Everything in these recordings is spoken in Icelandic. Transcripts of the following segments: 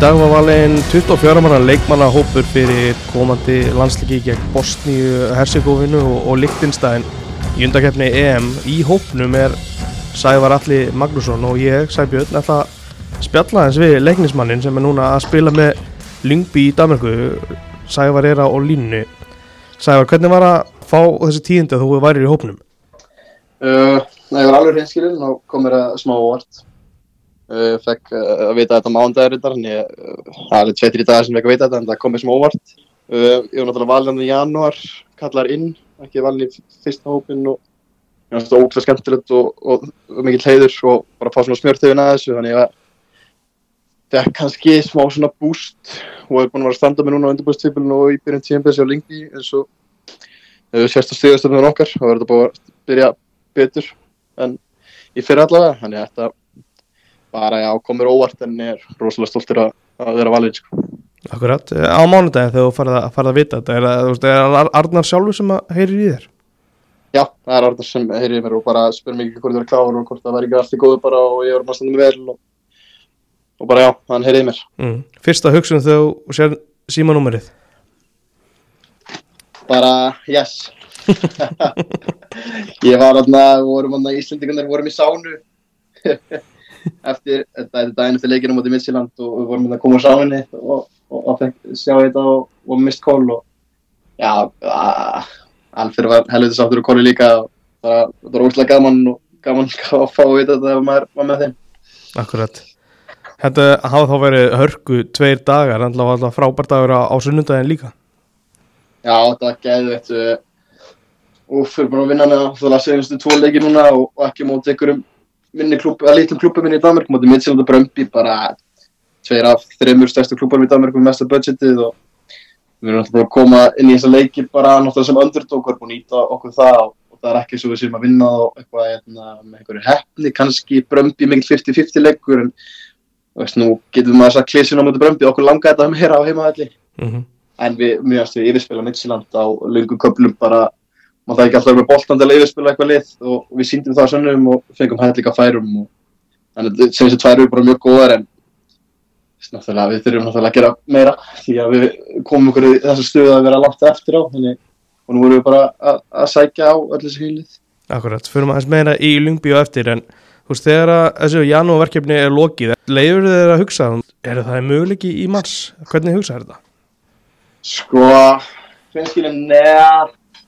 dag var valin 24 manna leikmannahópur fyrir komandi landsliki gegn Bosníu, Herzegovinu og, og Lichtenstein í undakefni EM. Í hópnum er Sævar Alli Magnússon og ég, Sæbjörn, ætla að spjalla eins við leiknismannin sem er núna að spila með Lyngby í Danmarku. Sævar er á línu. Sævar, hvernig var að fá þessi tíðindi að þú værir í hópnum? Uh, ég var alveg hreinskilinn og kom mér að smá óvart. Uh, fekk uh, að vita þetta þetta, en ég, uh, það er alveg tvei-tri dagar sem ég fekk að vita þetta, en það kom mér smá óvart. Uh, ég var náttúrulega valin í janúar, kallar inn, ekki valin í fyrsta hópin og ég var náttúrulega ógæðslega skemmtilegt og, og, og mikill heiður og bara fá svona smjörtöfin að þessu, þannig að það kannski smá svona boost og er búin að vera að standa með núna á undirbúðstífilinu og í byrjun tíumbessi á Lingby eins og sérst að stíðastöfnum okkar og verður þetta búin að byrja betur en ég fyrir allavega, þannig að þetta bara já, komur óvart en er rosalega stoltur að, að vera valin sko. Akkurat, á mánudagin þegar þú farið að, farið að vita þetta, er, veist, er Ar- Arnar sjálfur sem heyrir í þér? Já, það er Arnar sem heyrið mér og bara spyr mig ekki hvort það er klár og hvort það væri ekki allt í góðu bara og ég var maður standum vel og, og bara já, hann heyrið mér Mm. Fyrsta hugsun þegar þú sér símanúmerið? bara yes ég var aðna, vorum aðna Íslandingarnir vorum í sánu eftir, þetta daginn eftir leikinu mútið Midtjylland og við vorum aðna að koma á sáninni og, og, og sjá þetta og, og mist kól og já, Alfred var helviti sáttur og kóli líka og þetta var óslega gaman og gaman að fá að vita þetta ef maður var með þeim Akkurat. Þetta hafa þá verið hörku tveir dagar, en það var alltaf frábært dagur á, sunnundagin líka. Já, þetta var geðveitt uh, og fyrir bara að vinna með það það segjumstu tvo leiki núna og, ekki móti einhverjum minni klúb, að litlum klúbum minni í Danmark móti Midtjylland og Brömbi bara tveir af þreymur stærstu klúbum í Danmark með mesta budgetið og við erum bara að koma inn í þessa leiki bara náttúrulega sem underdog og nýta okkur það og, og það er ekki svo við séum að vinna og eitthvað hérna, með einhverju hefni kannski Brömbi mikil 50-50 leikur en veist, nú getum við að klísina á móti Brömbi okkur langaði þetta meira á heimaðalli Mm en við mjög aðstu yfirspila Midtjylland á lungum köplum bara maður það ekki alltaf með boltan til að yfirspila eitthvað lið og við síndum það sönnum og fengum hægt líka færum og þannig að sem þessi tvær eru bara mjög góðar en náttúrulega við þurfum náttúrulega að gera meira því að við komum okkur í þessu stöðu að vera langt eftir á þannig, og nú vorum við bara að, að sækja á öll þessi hýlið Akkurat, fyrir maður meira í Lyngby og eftir, en þú veist, þegar að þessu janúverkefni er lokið, leiður þeir að hugsa, er það möguleiki í mars? Hvernig hugsa þetta? Sko, finnskilin, neða,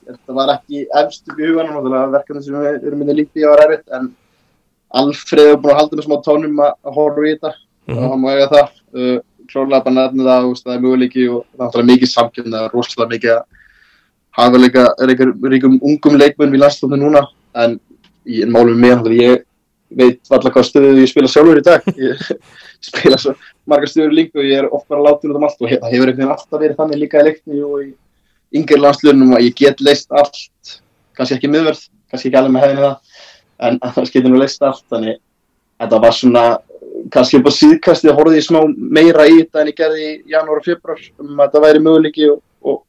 þetta var ekki efst upp í huganum, verkefni sem við erum minni líkt í vera erfitt, en Alfreð er búin að halda með smá tónum að, horfa í þetta og Mhm. hann má eiga það. Uh, klárlega bara nefna það, veist, það er möguleiki og það er mikið samkjönd, það er rosalega mikið að hafa líka ríkum, ungum leikmenn við landstofni núna, en í en málum með, náttúrulega, ég veit alltaf hvað stöðu ég spila sjálfur í dag, ég spila svo margar stöður líka og ég er oft bara látur út um allt og það hefur einhvern veginn alltaf verið þannig líka í leikni og í yngri landslunum að ég get leist allt, kannski ekki miðverð, kannski ekki alveg með hefðinu það, en annars getur nú leist allt, þannig þetta var svona, kannski upp á síðkasti að horfði ég smá meira í þetta en ég gerði í janúar og februar um að þetta væri möguleiki og, og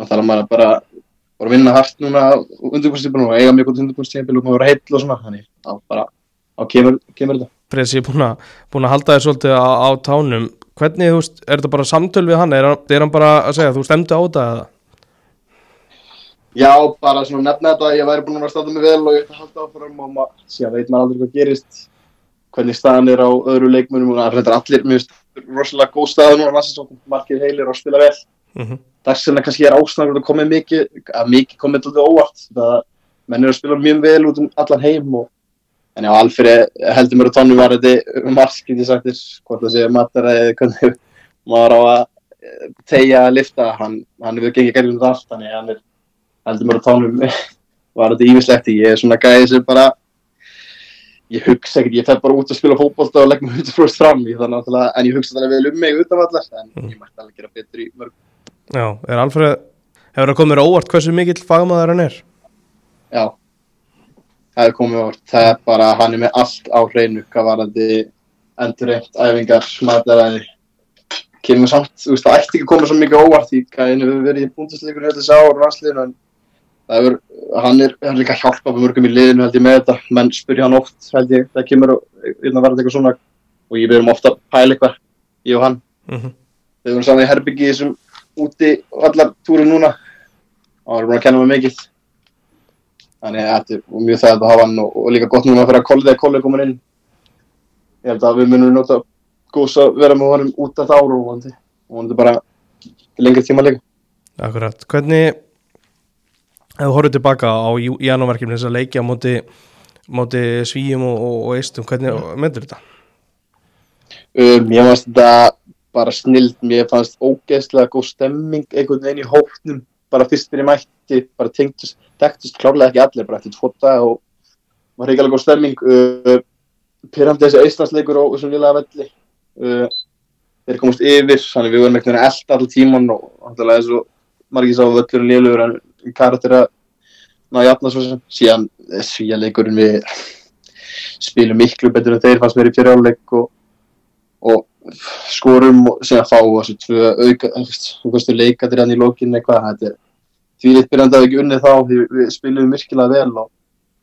náttúrulega maður bara bara að vinna hart núna undirbúrstífbunum og eiga mjög gott undirbúrstífbunum og maður vera heill og svona, þannig þá bara, þá kemur, kemur þetta. Freysi, búin að, búin að halda þér svolítið á, á tánum, hvernig, þú veist, er þetta bara samtöl við hann, er, hann- er hann bara að segja, þú stemdi á þetta eða? Já, bara svona nefna þetta að ég væri búinn að standa mig vel og ég ætti að halda áfram og maður, síðan veit maður aldrei hvað gerist, hvernig staðan er á öðru leikmunum og það er allir, finnst rosalega góð staða núna, landsinsókn, margir heilir og spila vel. Mm Þess vegna kannski er ástæðan að komið mikið, að mikið komið alltaf óvart, það menn eru að spila mjög vel út um allan heim og en já, Alfred heldur mér á tónum var þetta margt, get ég sagt þér, hvort það sé matar eða hvernig maður á að eh, tegja að lifta, hann, hann hefur gengið gerðum þetta allt, þannig að hann er heldur mér á tánum. Var þetta ímislegt ég er svona gæði sem bara ég hugsa ekkert, ég fer bara út að spila fótbolta og legg mér 100% fram ég, þannig, að, en ég hugsa þannig vel um mig utan allar en Mm. ég mætti alveg gera betur í mörg Já, er Alfred, hefur það komið óvart hversu mikill fagmaður hann er? já, það er komið á það er bara, hann er með allt á hreinu hvað var þetta endurreitt æfingar, mataræði kemur samt, þú veist, það ætti ekki að koma svo mikið óvart því hvað einu hefur verið í búndisleikur hefur, hann er, hann er líka að hjálpa með mörgum í liðinu held ég með þetta, menn spyrja hann oft held ég, það kemur einnig að verða eitthvað svona. Og ég verum ofta að pæla eitthvað ég og hann. Mhm. við vorum saman í herbyggi þessum úti allar túrum núna. Og hann er búin að kenna mig mikið. Þannig að þetta er mjög það að hafa hann og, og líka gott núna að fyrir að kolli þegar kolli er komin inn. Ég held að við munum nota góðs að vera með honum út af ára og og vonandi bara lengri tíma líka. Akkurat, hvernig ef þú horfður tilbaka á janúverkefni þess að leikja á móti, móti svíjum og, og, og eistum, hvernig myndur þetta? um, ég fannst þetta bara snild mér fannst ógeðslega góð stemming einhvern veginn í hóknum bara fyrst fyrir mætti, bara tengtust tektust klárlega ekki allir, bara eftir tvo dag og var alveg góð stemming uh, pyrrandi þessi eistlandsleikur á þessum liðlega velli uh, þeir komast yfir, þannig við vorum eitthvað elda allir tíman og náttúrulega eins og margir sá völlurinn liðlugur en karakter að ná jafna svo sem. Síðan svíja leikurinn við spilum miklu betur en þeir fannst mér í fyrir áleik og, og skorum og síðan fá þessu tvö auka, þú veist, leikatir hann í lókinn eitthvað, þetta er því við ekki unnið þá, við spilum virkilega vel og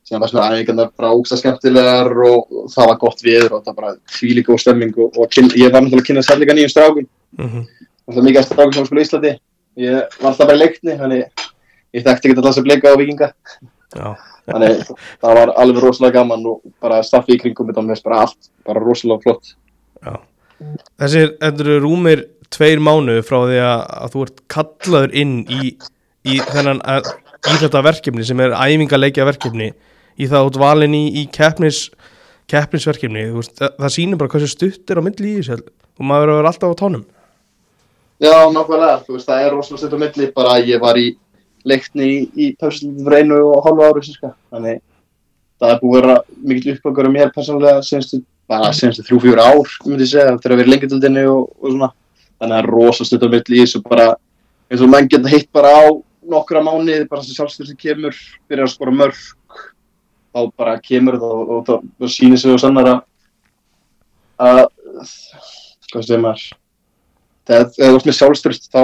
síðan var svona æfingarnar bara ógsta skemmtilegar og, og það var gott viður og það var bara því líka og stemming og, og kyn, ég var náttúrulega að kynna sér líka nýjum strákum. Mm -hmm. náttúrulega mikið af strákum sem spila í Íslandi. Ég var alltaf bara í leikni, þannig ég þekkti ekki alltaf sem bleika á vikinga Já, þannig það var alveg rosalega gaman og bara staffi í kringum þetta með bara allt, bara rosalega flott. Já. Þessir, þetta eru rúmir tveir mánu frá því að, þú ert kallaður inn í, í þennan að, í þetta verkefni sem er æfingarleikja verkefni. Í það út valin í, í keppnis keppnisverkefni, þú veist, það, það sýnir bara hversu stutt er á milli í þessu. Og maður verður að vera alltaf á tónum Já, nákvæmlega, þú veist, það er rosalega stund á milli, bara ég var í leikni í, í pöfslutin fyrir einu og hálfa ári, síska, þannig það er búið að vera mikill uppgangur um mér persónulega senstu, bara senstu þrjú, fjúr ár, myndi ég segja, þegar við erum lengjadöldinni og, og svona, þannig að það er stund á milli í þessu bara, eins og menn geta hitt bara á nokkra mánuði, bara sem sjálfstyrsti kemur, byrjar að skora mörg, þá bara kemur það og, og, og, og sýnir sig og sannar að, að, hvað segir maður, þegar þegar þú ert með sjálfstyrst þá,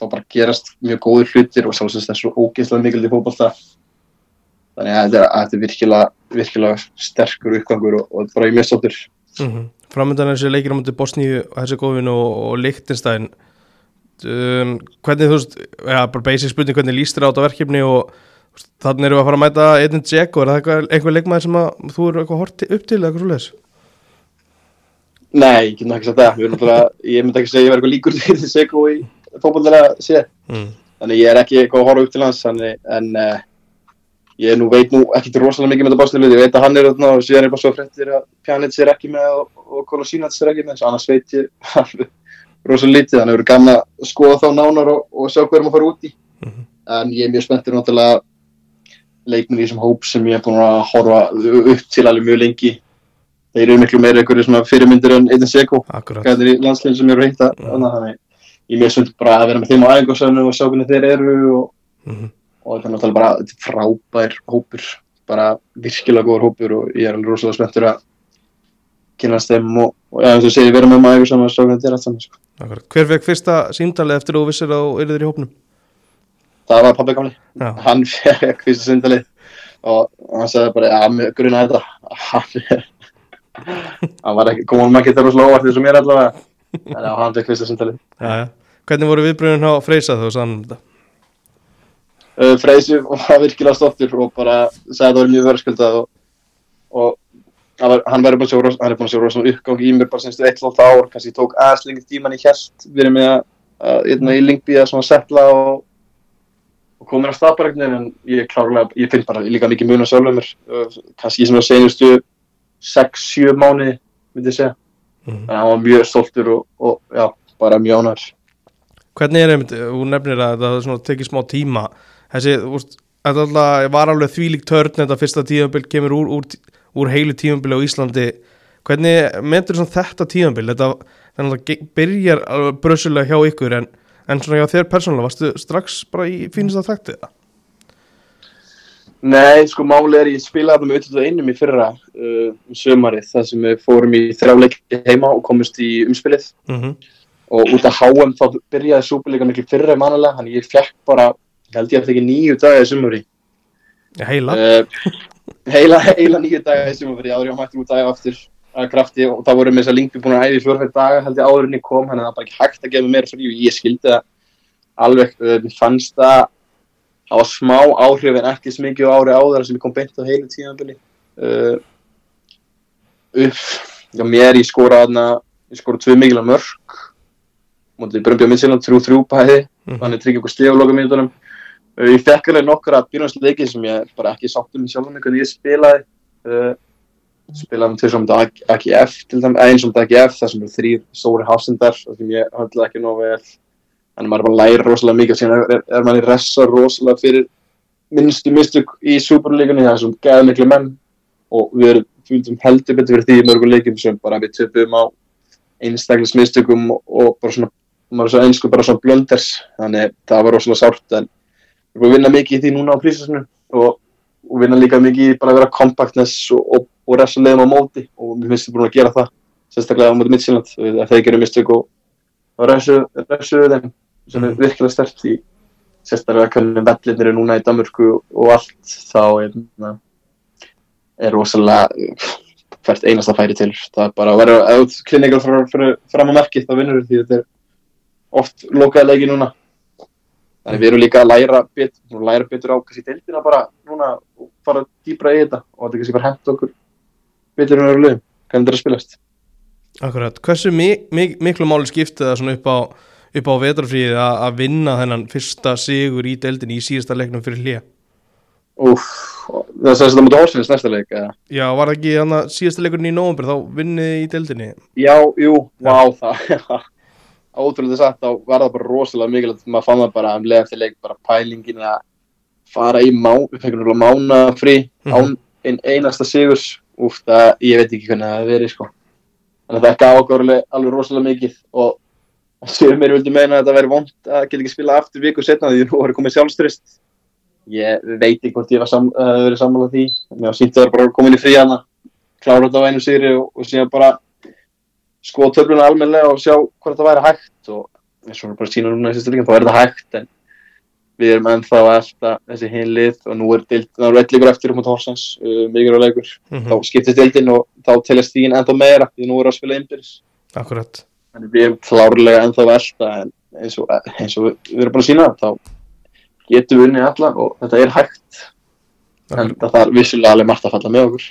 þá bara gerast mjög góðir hlutir og sjálfstyrst er svo ógeðslega mikil í fótballta þannig að þetta er, að þetta er virkilega, virkilega sterkur uppgangur og, og bara í mjög sáttur mm -hmm. Framöndan er þessi leikir á mútið Bosníu, Herzegovin og, og Lichtenstein um, hvernig þú veist ja, bara basic spurning hvernig líst þér á þetta verkefni og þannig erum við að fara að mæta Edin Dzeko, er það eitthvað, einhver leikmaður sem að þú eru eitthvað hort upp til eða eitthvað svo leiðis? Nei, ég get það. Náttúrulega- ég myndi ekki segja að ég var eitthvað líkur til þess eitthvað í fótballlega sé. Mm. þannig ég er ekki eitthvað að horfa upp til hans þannig, en uh, ég nú veit nú ekki rosalega mikið með þetta básnilið, ég veit að hann er þarna og síðan er bara svo fréttir að Pjanic er ekki með og, og Kolasinac er ekki með, annars veit ég rosalega lítið, þannig að það eru gaman að skoða þá nánar og, og sjá hverjum að fara út í Mhm. en ég er mjög spenntur náttúrulega leikminn í þessum hóp sem ég er búin að horfa upp til alveg mjög lengi. Þeir eru miklu meira einhverju fyrirmyndir en Edin Seko gæðir í landsleginn sem eru heita þannig ég er mjög sund bara að vera með þeim á æfingarsöfnu og sjá hvernig þeir eru og, mm og það er náttúrulega bara er frábær hópur bara virkilega góður hópur og ég er alveg rosalega spenntur að kynast þeim og, og ja, eins og segi vera með maður æfingarsöfnu og sjá hvernig þeir er allt saman sko. Hver fekk fyrsta símdali eftir þú vissir að þú yrðir í hópnum? það var pabbi gamli. Já, hann fekk fyrsta sindalið og hann sagði bara að gruna þetta. Hann er hann var ekki, komum ekki það rosalega óvart eins og mér allavega. En hann fekk fyrsta já Hvernig voru viðbröðin á Freysa þegar þú sagði um þetta? uh, Freysi var virkilega stoltur og bara sagði að það var mjög verðskuldað og, og var- hann er búin að sjá rosalega uppgang í mér bara semstu eitt og ár, kannski tók aðeins lengi tíman í hjælt verið með að, að hérna, í lingbi að svona setla og, og komið á staðbaræknin en ég klárlega, ég finn bara líka mikið að sjálfum mér, uh, kannski sem að senustu 6-7 mánuði myndi ég segja, Mm. en hann var mjög stoltur og, og já, bara mjög ánæður Hvernig er einmitt, þú nefnir að það tekið smá tíma. Þessi, þetta alltaf var alveg þvílík törn þetta fyrsta tímabil kemur úr, úr, úr heilu tímabili á Íslandi. Hvernig svona þetta tímabil? Þetta ge- byrjar alveg brössulega hjá ykkur en, en svona hjá þér persónulega varstu strax bara í fínast að þekktið það? Nei, sko máli er ég spilaði með 21 í fyrra uh, um sömarið þar sem við fórum í þrjáleiki heima og komumst í umspilið. Mm -hmm. Og út af HM þá byrjaði súperleika miklu fyrra en mannlega þannig ég fekk bara, held ég að þekki nýju daga í sumari Heila. Uh, heila, heila nýju daga í sumari áður ég mætti út daga aftur að krafti og það voru með þess að Lingby búin að æði fjórfætt daga held ég áður en ég kom, hann er það bara ekki hægt að gefa mér frí og ég skildi það alveg, uh, mér fannst það það var smá áhrif en ekki svo mikið á ári áður sem ég kom beint á heilu tíðanbili uh, upp, já mér ég skora aðna, ég skora tvö mikilvæg mörg mútið Brömbjá Midtjylland, 3-3 bæði. Mhm. þannig tryggja okkur stíð á loka mínutunum uh, ég fekk alveg nokkra byrjumsleiki sem ég bara ekki sátt um sjálf hvernig ég spilaði. Uh, spilaði með tvisum AGF til dæmis, eins og AGF þar sem eru þrýr stóri hafsendar það sem ég höndla ekki nóg vel. En maður er bara að læra rosalega mikið og síðan er, er maður í ressa rosalega fyrir minnstu mistök í Superligunni það er svona gæða miklu menn. Og við erum fylgum heldur betur fyrir því í mörgum leikim sem bara við töpum á einstaklis mistökum og, og bara svona maður svo einsku bara svona blönders þannig það var rosalega sárt en við vinna mikið í því núna á prísasinu og, og vinna líka mikið í bara að vera compactness og, og, og ressa leiðum á móti og við finnst við búin að gera það sérstaklega á móti Midtjylland að þeir gerum mistök og, ressu þeim sem er virkilega stert í sérstaklega hvernig vellinir eru núna í Danmörku og allt þá er, na, er rosalega hvert einasta færi til það er bara að vera ef klinningar fram á merkið þá vinnur því þetta er oft lokaði leiki núna þannig við erum líka að læra betur læra betur á kannski deildina bara núna og fara dýbra í þetta og þetta kannski bara hent okkur betur en öru lögum hvernig þetta er að spilast Akkurat, hversu mi mi miklu máli skiptið það svona upp á, upp á vetrafríði að vinna þennan fyrsta sigur í deildinni í síðasta leiknum fyrir hlýja? Úf, það er þetta mútið Horsfinns næsta leik eða? Já, var það ekki að síðasta leikurinn í nóvambur þá vinnið í deildinni? Já, jú, vá það ótrúlega sagt, þá var það bara rosalega mikilvægt maður fann það bara um leið eftir leik bara pælingin að fara í má við fengum mána frí Mhm. án ein, einasta sigurs úf, það, ég veit ekki hvernig það verið sko. þannig að það gaf okkur alveg, rosalega mikið og sér mér vildi meina að þetta væri vond að geta ekki spila aftur viku setna því nú var komið sjálfstrist ég veit ekki hvort ég var sam, uh, verið sammálað því mér var sínt að það bara komin í frí hana klára þetta á einu sigri og, og síðan bara skoða töfluna almennilega og sjá hvort það væri hægt og eins og bara sína núna í sérstu líka þá er það hægt en við erum ennþá að elta þessi hinlið og nú er dild, það eru elligur eftir um á Torsans, uh, mikilvæg leikur Mm þá skiptist dildin og þá telast stíðin ennþá meira því nú er að spila innbyrðis Akkurat. þannig við erum klárlega ennþá að elta en eins og, eins og við, við erum bara að sína þá getum við unnið alla og þetta er hægt en Akkurat. það þarf vissulega alveg margt að falla með okkur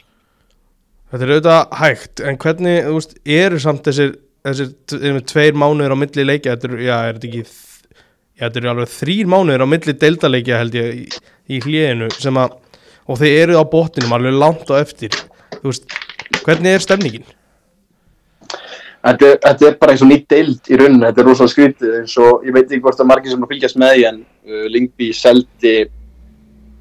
Þetta er auðvitað hægt, en hvernig, þú veist, eru samt þessir, þessir tveir mánuður á milli leikja, þetta eru, já, er þetta ekki, já, þetta eru alveg þrýr mánuður á milli deildaleikja held ég í, í hliðinu sem að, og þeir eru á botninum alveg langt á eftir, þú veist, hvernig er stemningin? Þetta, þetta er bara eins og nýtt deild í rauninu, þetta er rosalega skrítið eins og ég veit ekki hvort er margir sem að fylgjast með því en uh, Lingby seldi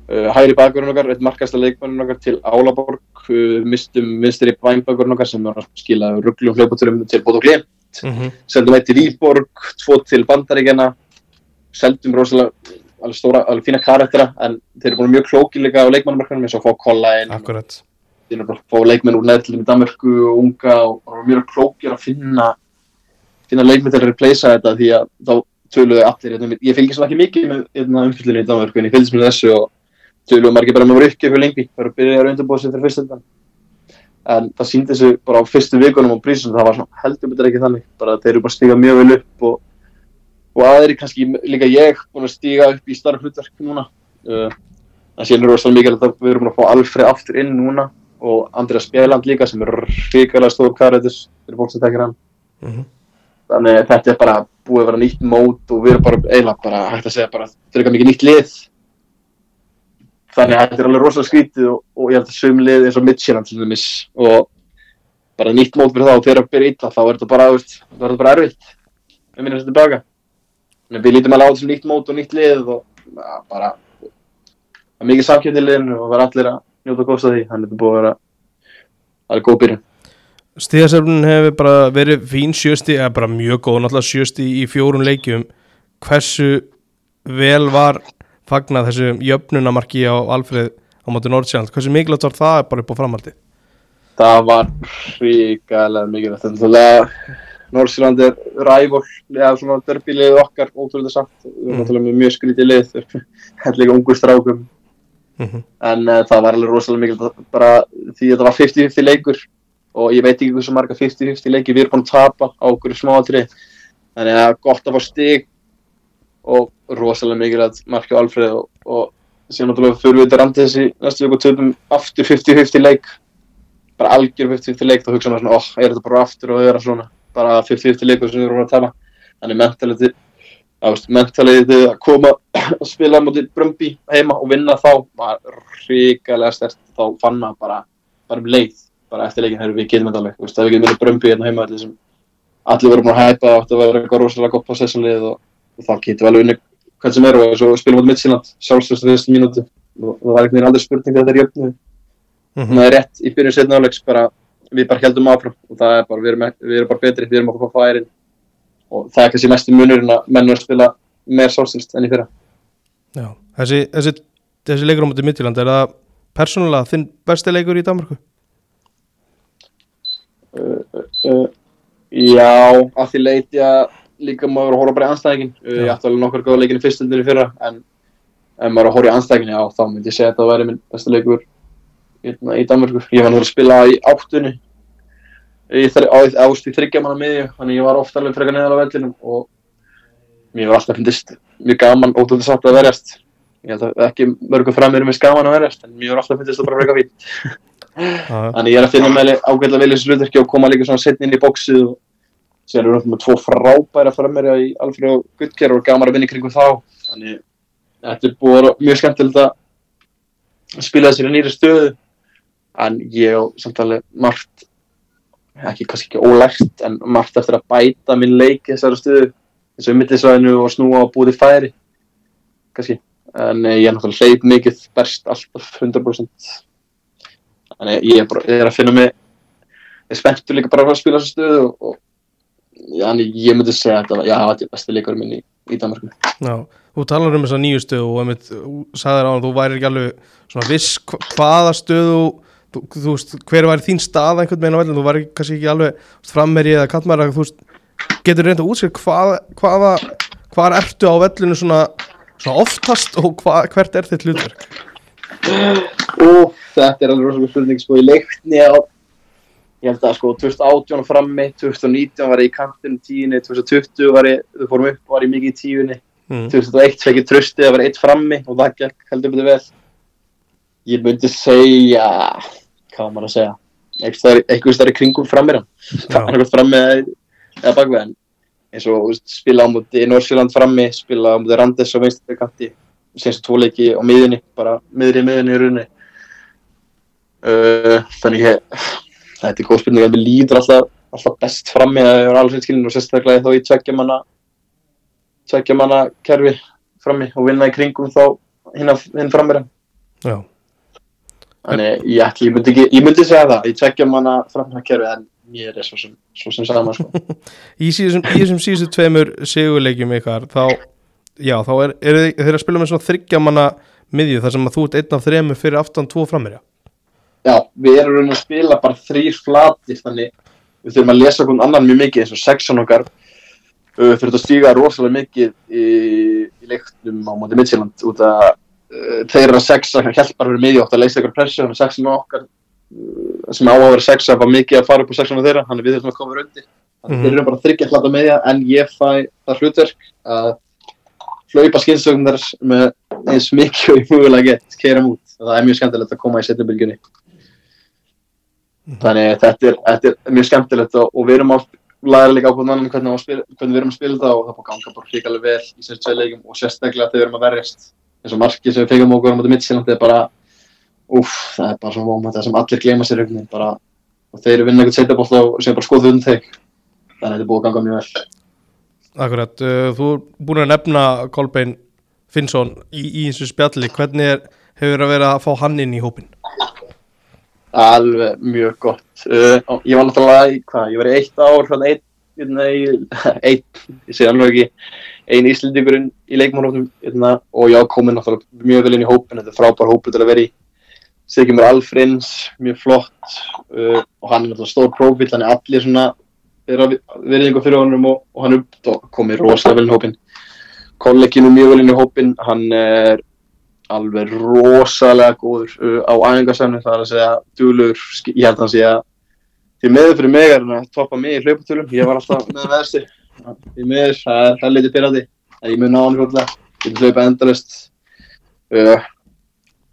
uh, hægri bakverðin okkar, eitt markasta leikmannin okkar til Álaborg, uh, mistum vinstri bænbakverðin okkar sem var að skila rugglum hljópaturum til Bótt og Glimt, Mm -hmm. seldum eitt til Víborg, tvo til Bandaríkjana, seldum rosalega alveg stóra, alveg fína karaktera en þeir eru búin mjög klókilega á leikmannumarkanum eins og fá kolla inn Akkurat. þeir eru bara að fá leikmenn úr neðlum í Danmörku og unga og mjög klókir að finna finna leikmenn til að replacea þetta því að þá töluðu allir ég svona ekki mikið með hérna, umfyllinu í Danmörku en ég fylgist með þessu og töluðu margir bara með voru ekki fyrir lengi bara að byrja að undirbúa sig fyrir fyrst en það síndi þessu bara á fyrstu vikunum á prísum það var svona heldur betur ekki þannig. Bara þeir eru bara að stíga mjög vel upp og, og aðri kannski líka ég búin að stíga upp í starf hlutverk núna. Uh, það sé nú rosalega mikið að við erum að fá Alfred aftur inn núna og Andrea Spjeland líka sem er ríkilega stór karitis fyrir fólk sem tekir hann. Mm -hmm. þannig þetta er bara búið að vera nýtt mót og við erum bara eiginlega bara hægt að segja bara fyrir mikið nýtt lið þannig að þetta er alveg rosalega skrítið og, og ég held að söm lið eins og Midtjylland til dæmis og bara nýtt mót fyrir þá og þegar að byrja illa þá er þetta bara, er bara erfitt. Við minnum þetta þannig að við lítum alveg á þessu nýtt mót og nýtt lið og ja, bara það er mikið samkjönd í liðinu og vera allir að njóta góðs að því. Þannig að þetta er búið að vera alveg góð byrjun. Stíðasefnin hefur bara verið fín sjösti, eða bara mjög góð, náttúrulega sjösti í fjórun leikjum. Hversu vel var fagnað þessu jöfnunamarki á Alfreð á móti Nordsjálf? Hversu mikilvægt var það bara upp á framaldi? það var ríkalega mikilvægt þannig að Nordsjælland er rævól eða svona derbilið okkar ótrúlega samt, við erum Mm. náttúrulega með mjög skrítið lið hellega ungu strákum Mm -hmm. en uh, það var alveg rosalega mikilvægt bara því að þetta var 50-50 leikur og ég veit ekki hversu marga 50-50 leiki við erum búin að tapa á okkur smáatri þannig að það er gott að fá stig og rosalega mikilvægt marki á Alfreð og, og síðan náttúrulega fyrir við þetta randi þessi næstu og töfum aftur 50-50 leik. Bara algjör 50-50 leik þá hugsa maður svona, oh, er þetta bara aftur og vera svona? Bara 50-50 leikur sem við erum að tala. Þannig mentaliti mentaliti að koma og spila motið Brömbi heima og vinna þá var ríkalega stert þá fann maður bara, bara um leið bara eftir leikin, þegar við getum þetta alveg. Við getum vinna Brömbi hérna heima allir allir voru búin að hæpa og þetta var eitthvað rosalega gott possessionlið og, og þá getum við alveg unni hvað sem er og svo spilum við mot Midtjylland sjálfstöðast að þessu mínúti og það var einhvern veginn aldrei spurning þegar þetta er jöfnu. Mm -hmm. það er rétt í byrjun setna álegs við bara heldum áfram. Og það er bara, við erum, við erum bara betri, við erum að fá færin. Og það er kannski mest í munurinn að mennur spila meir sjálfstöðast enn í fyrra. Já, þessi, þessi, þessi leikur á móti Midtjylland, er það persónulega þinn besti leikur í Danmarku? Uh, uh, uh, já, að því leiti að líka maður að horfa bara í anstæðingin ég ætti alveg nokkur góða leikin í fyrstöldinu fyrra en ef maður að horfa í anstæðingin já, þá myndi ég segja að það væri minn besta leikur hérna, í Danmarku ég náttúrulega að spila í áttunni ást í þryggjamanna miðju þannig ég var ofta alveg frekar neðal á vellinum og mér var alltaf finnist mjög gaman ótrúlega satt að verjast. Ég held að ekki mörgum framir mjög gaman að verjast en mér var alltaf finnist það bara frekar fít þannig ég er að finna sér eru við með tvo frábæra frammerja í Alfred Guttger og gaman að vinna kringum þá. Þannig þetta er búið mjög skemmtilegt að spila þessari nýri stöðu. En ég og samtalið margt ekki kannski ekki ólægt en margt eftir að bæta minn leik þessari stöðu eins og í mittisvæðinu og snúa og búið færi kannski. En ég er náttúrulega hleyp mikið berst alltaf 100% þannig ég er, bara, ég er að finna mig ég spenntur líka bara að spila þessu stöðu og þannig ég myndi segja að já, þetta er besti leikarum minn í, í Danmarku Já, þú talar um þessa nýju stöðu og einmitt, sagðir á hann, þú væri ekki alveg svona viss hvaða stöðu þú, þú veist, hver væri þín stað einhvern veginn á vellin, þú væri kannski ekki alveg frammerið eða kallmæra, þú veist getur reynda að útskriða hvaða hvaða ertu á vellinu svona, svona oftast og hva, hvert er þitt hlutverk? og þetta er alveg rosalega spurning sko, í leikni á ég held að sko 2018 frammi 2019 var ég í kantinu tíunni 2020 var ég, þau fórum upp var ég mikið í tíunni. Mm. 2001 fekk ég trösti að vera eitt frammi og það gekk heldur betur vel. Ég myndi segja hvað maður að segja eitthvað stærri kringum frammir eitthvað frammi eða bakveg eins og spila á múti í Norsjöland frammi spila á múti Randes og Veinstur kanti senst tvoleiki á miðunni bara miðri miðunni í runni uh, þannig ég þetta er góð spurning að við líður alltaf, alltaf best fram með að ég var alveg skilin og sérstaklega þá í tveggjamanna tveggjamanna kerfi frammi og vinna í kringum þá hinn frammeira þannig ég, ekki, ég myndi ekki ég myndi segja það, í tveggjamanna frammeira kerfi en ég er svo sem, svo sem sama sko. í þessum síðustu tveimur sigurleikjum ykkar þá já, þá er, er þeir að spila með svona þryggjamanna miðju þar sem að þú ert einn af þrejum fyrir aftan tvo frammeira Já, við erum raun að spila bara þrýr flatir þannig við þurfum að lesa okkur annan mjög mikið eins og sexan okkar við þurfum að stíga rosalega mikið í, í leiknum á móti Midtjylland út að uh, þeirra sexa hjálpar verið miðjótt að leysa ykkur pressu þannig að sexan okkar uh, sem á að vera sexa var mikið að fara upp á sexan þeirra þannig við þurfum að koma undir þannig mm -hmm. þeir eru bara þryggja hlata meðja en ég fæ það hlutverk að hlaupa skynsögum þar með eins mikið og ég múilega gett, keira mút það er mjög skemmtilegt að koma í mhm. Þannig þetta er, þetta er mjög skemmtilegt og, og við erum að læra líka á hvernig, spila, hvernig við erum að spila þetta og það búið ganga bara hrigalega vel í þessu tveilleikum og sérstaklega þegar við erum að verjast. Eins og markið sem við fengum okkur á Midtjylland er bara uff, það er bara svona móment það sem allir gleyma sér bara, og þeir vinna eitthvað setjabóll og sem bara skoðu um þeim þannig að þetta er búið að ganga mjög vel. Akkurat, uh, þú er búin að nefna Kolbein Finnsson í, í þessu spjalli, hvernig er, hefur það verið að fá hann inn í hópin? Alveg mjög gott. Uh, ég var náttúrulega hvað, ég var í eitt ár svona eitt, eitt ég sé alveg ekki einn íslendingurinn í leikmannhóptum hérna, og ég ákomin náttúrulega mjög vel inn í hópin þetta er frábær hópin til að vera í. Sigmur Alfrins, mjög flott uh, og hann er náttúrulega stór prófíl, hann er allir svona er verðingu fyrir honum og, og hann upp og komið rosalega vel inn í hópin kolleginu mjög vel inn í hópin hann er alveg rosalega góður uh, á æfingarsefni það er að segja dúlur, ég held að hann segja því miður fyrir mig er hann að toppa mig í hlaupatölum, ég var alltaf með veðstu því miður, það er helviti pyrrandi en ég mun ná hann fljóðlega, ég mun hlaupa endalist uh,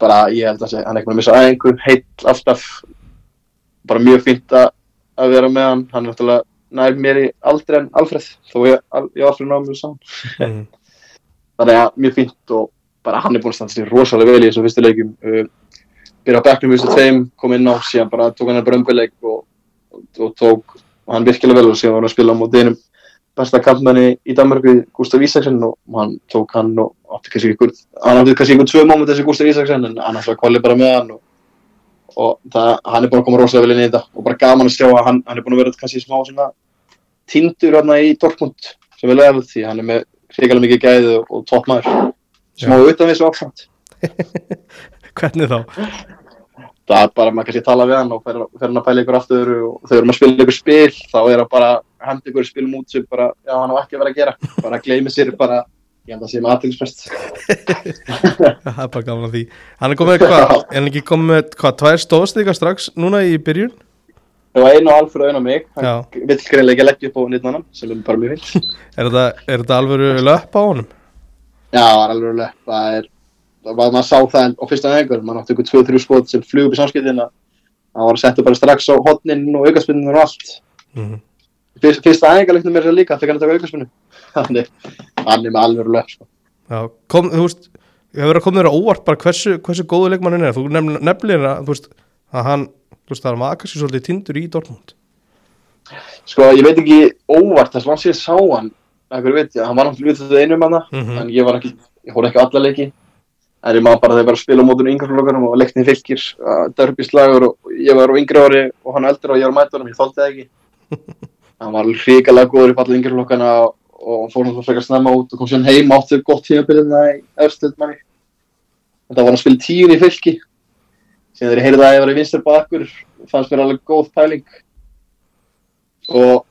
bara ég held að segja, hann er ekki búin að missa æfingu. Heill alltaf. Bara mjög fínt að að vera með hann. Hann er náttúrulega nær mér í aldrei en Alfred þó ég, ég aldrei náðum mér saman. Mm. þannig að mjög fínt og bara hann er búin að standa sér rosalega vel í þessum fyrstu leikjum. Uh, byrja á bekknum í þessu tveim, kom inn á síðan bara tók hann að brömbileik og, og, og tók og hann virkilega vel og síðan var hann að spila á móti einum besta kampmanni í Danmarku Gustaf Ísaksen og hann tók hann og átti kannski ykkur hann átti kannski ykkur tvö móment þessi Gustaf Ísaksen en annars var Kolli bara með hann og, og það, hann er búin að koma rosalega vel inn í þetta og bara gaman að sjá að hann, hann er búin að vera kannski smá svona tindur hérna í Dortmund sem er leðalegt því hann er með hrikalega mikið gæði og, toppmaður smá utan svo ákvæmt Hvernig þá? það er bara, maður kannski tala við hann og fer, fer hann að pæla ykkur aftur og við erum að spila ykkur spil þá er það bara að henda ykkur spilum út sem bara, já, hann á ekki að vera að gera. Bara gleymi sér bara, ég held að sé með aðtilsprest Það er bara gaman að því. Hann er komið, hvað, er hann ekki komið hvað, tvær stóðstíka strax núna í byrjun? það var einu og alf fyrir auðvitað mig. Já. hann vill greinlega ekki leggja upp á nýtnanam sem er bara mjög fint Er þetta, alvöru löpp á honum? Já, það var alveg alveg, það er maður sá það á fyrsta einhver maður átti ykkur 2-3 skot sem flug upp í samskiptina það var að setja bara strax á hotnin og aukarspinnur og allt. Mm. Fyrst, fyrsta æfingarleiknum er það líka þegar hann taka aukarspinnu þannig, hann er með alveg alveg sko. Já, kom, þú veist ég hefur verið að koma þér á óvart bara hversu, hversu góðu leikmannin er. Þú nefn- nefnilega að, þú veist, að hann þú veist, það var kannski svolítið tindur í Dortmund. Sko, ég veit ekki óvart þess að hann sé sá hann einhverju veit hann var náttúrulega við þetta einum hann Mhm. en ég var ekki, ég hór ekki alla leiki. En ég maður bara þegar að spila á mótunum yngreflokarum og leiknið fylgir uh, derbyslagur og ég var á yngri ári og hann eldri og ég var á mætunum, ég þóldi það ekki. Hann var hrikalega góður í falla yngreflokana og, og fór náttúrulega frekar snemma út og kom síðan heim áttu gott tímabiliðna í öðrstöld manni þetta var hann að spila tíun í fylki. Síðan þegar ég heyrði að ég var í vinstur bakur fannst mér alveg góð pæling. Og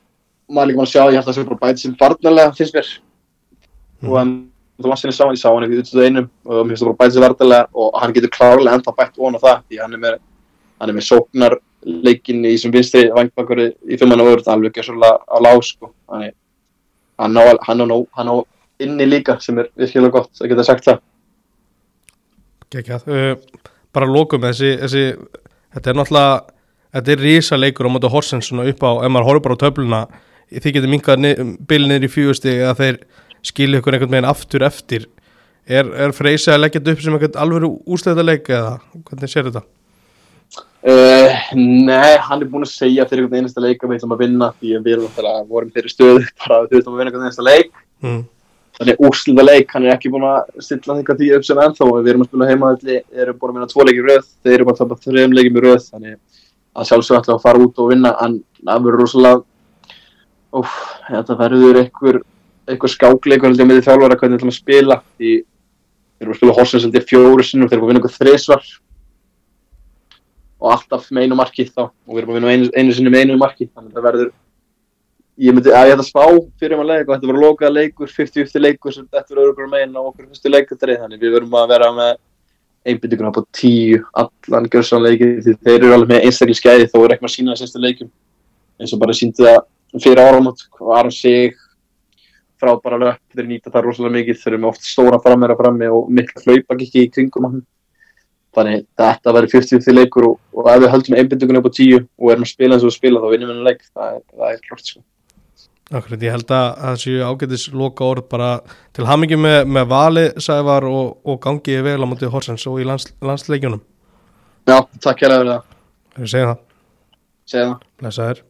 maður líka mann að sjá, ég held að það sé bara bæti sem varnarlega finnst mér. Og hann, þú varst henni sá hann, ég sá hann ekki út einu og mér finnst það bara bæti sem varnarlega og hann getur klárlega enda bætt ofan á það því hann er með, hann er með sóknar leikin í sem vinstri vangbakkur í fimmann og öðru, alveg ekki svolítið á lág sko, hann hann hann hann á inni líka sem er virkilega gott að geta sagt það. Gekjað. Uh, bara að lokum þessi, þessi þetta er náttúrulega þetta er rísa leikur á móti Horsens upp á, ef maður horfður bara á töfluna þið getur minkað bilið niður í fjögusti eða þeir skilja ykkur einhvern veginn aftur eftir er, er Freysi að leggja þetta upp sem einhvern alveg úsleita leik eða hvernig sér þetta? Uh, nei, hann er búinn að segja fyrir einhvern einasta leik að við ætlum að vinna því að við vorum þeirri stöðu bara að við ætlum að vinna einhvern einasta leik Mm. þannig úrslita leik, hann er ekki búinn að stilla eitthvað því upp sem ennþá við erum að spila heimaðalli, erum búin að vinna tvo leikir röð þeir eru bara að tapa þrejum leikir í röð þannig að sjálfsög ætla að fara út og vinna en það verður rosalega óf, þetta verður einhver einhver skákleikur held ég með því þjálfara hvernig við ætlum að spila. Því við erum að spila Horsens held ég fjóru sinnum þeir eru að vinna einhver þrisvar. Og alltaf með einu marki þá og við erum að vinna einu, einu sinni með einu marki. Þannig að það verður ég myndi að ég ætla að spá fyrir maður leik og þetta verður lokað leikur, 50-50 leikur sem þetta verður örugur megin á okkur fyrstu leikutari þannig við verðum að vera með einbyttinguna på tíu allan gjörsanleiki því þeir eru alveg með einstaklega skæði þó er ekki maður að sína það sérstu leikum eins og bara síndi það fyrir áramót og Aron Sig frábæra löp, þeir nýta það rosalega mikið þeir eru með oft stóra frammeira frammi og mikla hlaupa ekki í kringum hann. Þannig þetta verður 50-50 leikur og, og ef við höldum einbyttinguna upp á tíu og erum að spila eins og við spila þá vinnum við hennar leik. Það er, það er klart sko. Akkurat, ég held að það séu ágætis loka orð bara til hamingi með, með vali sævar og, og gangi vel á móti Horsens og í lands, landsleikjunum. Já, takk fyrir það, segja það, segja það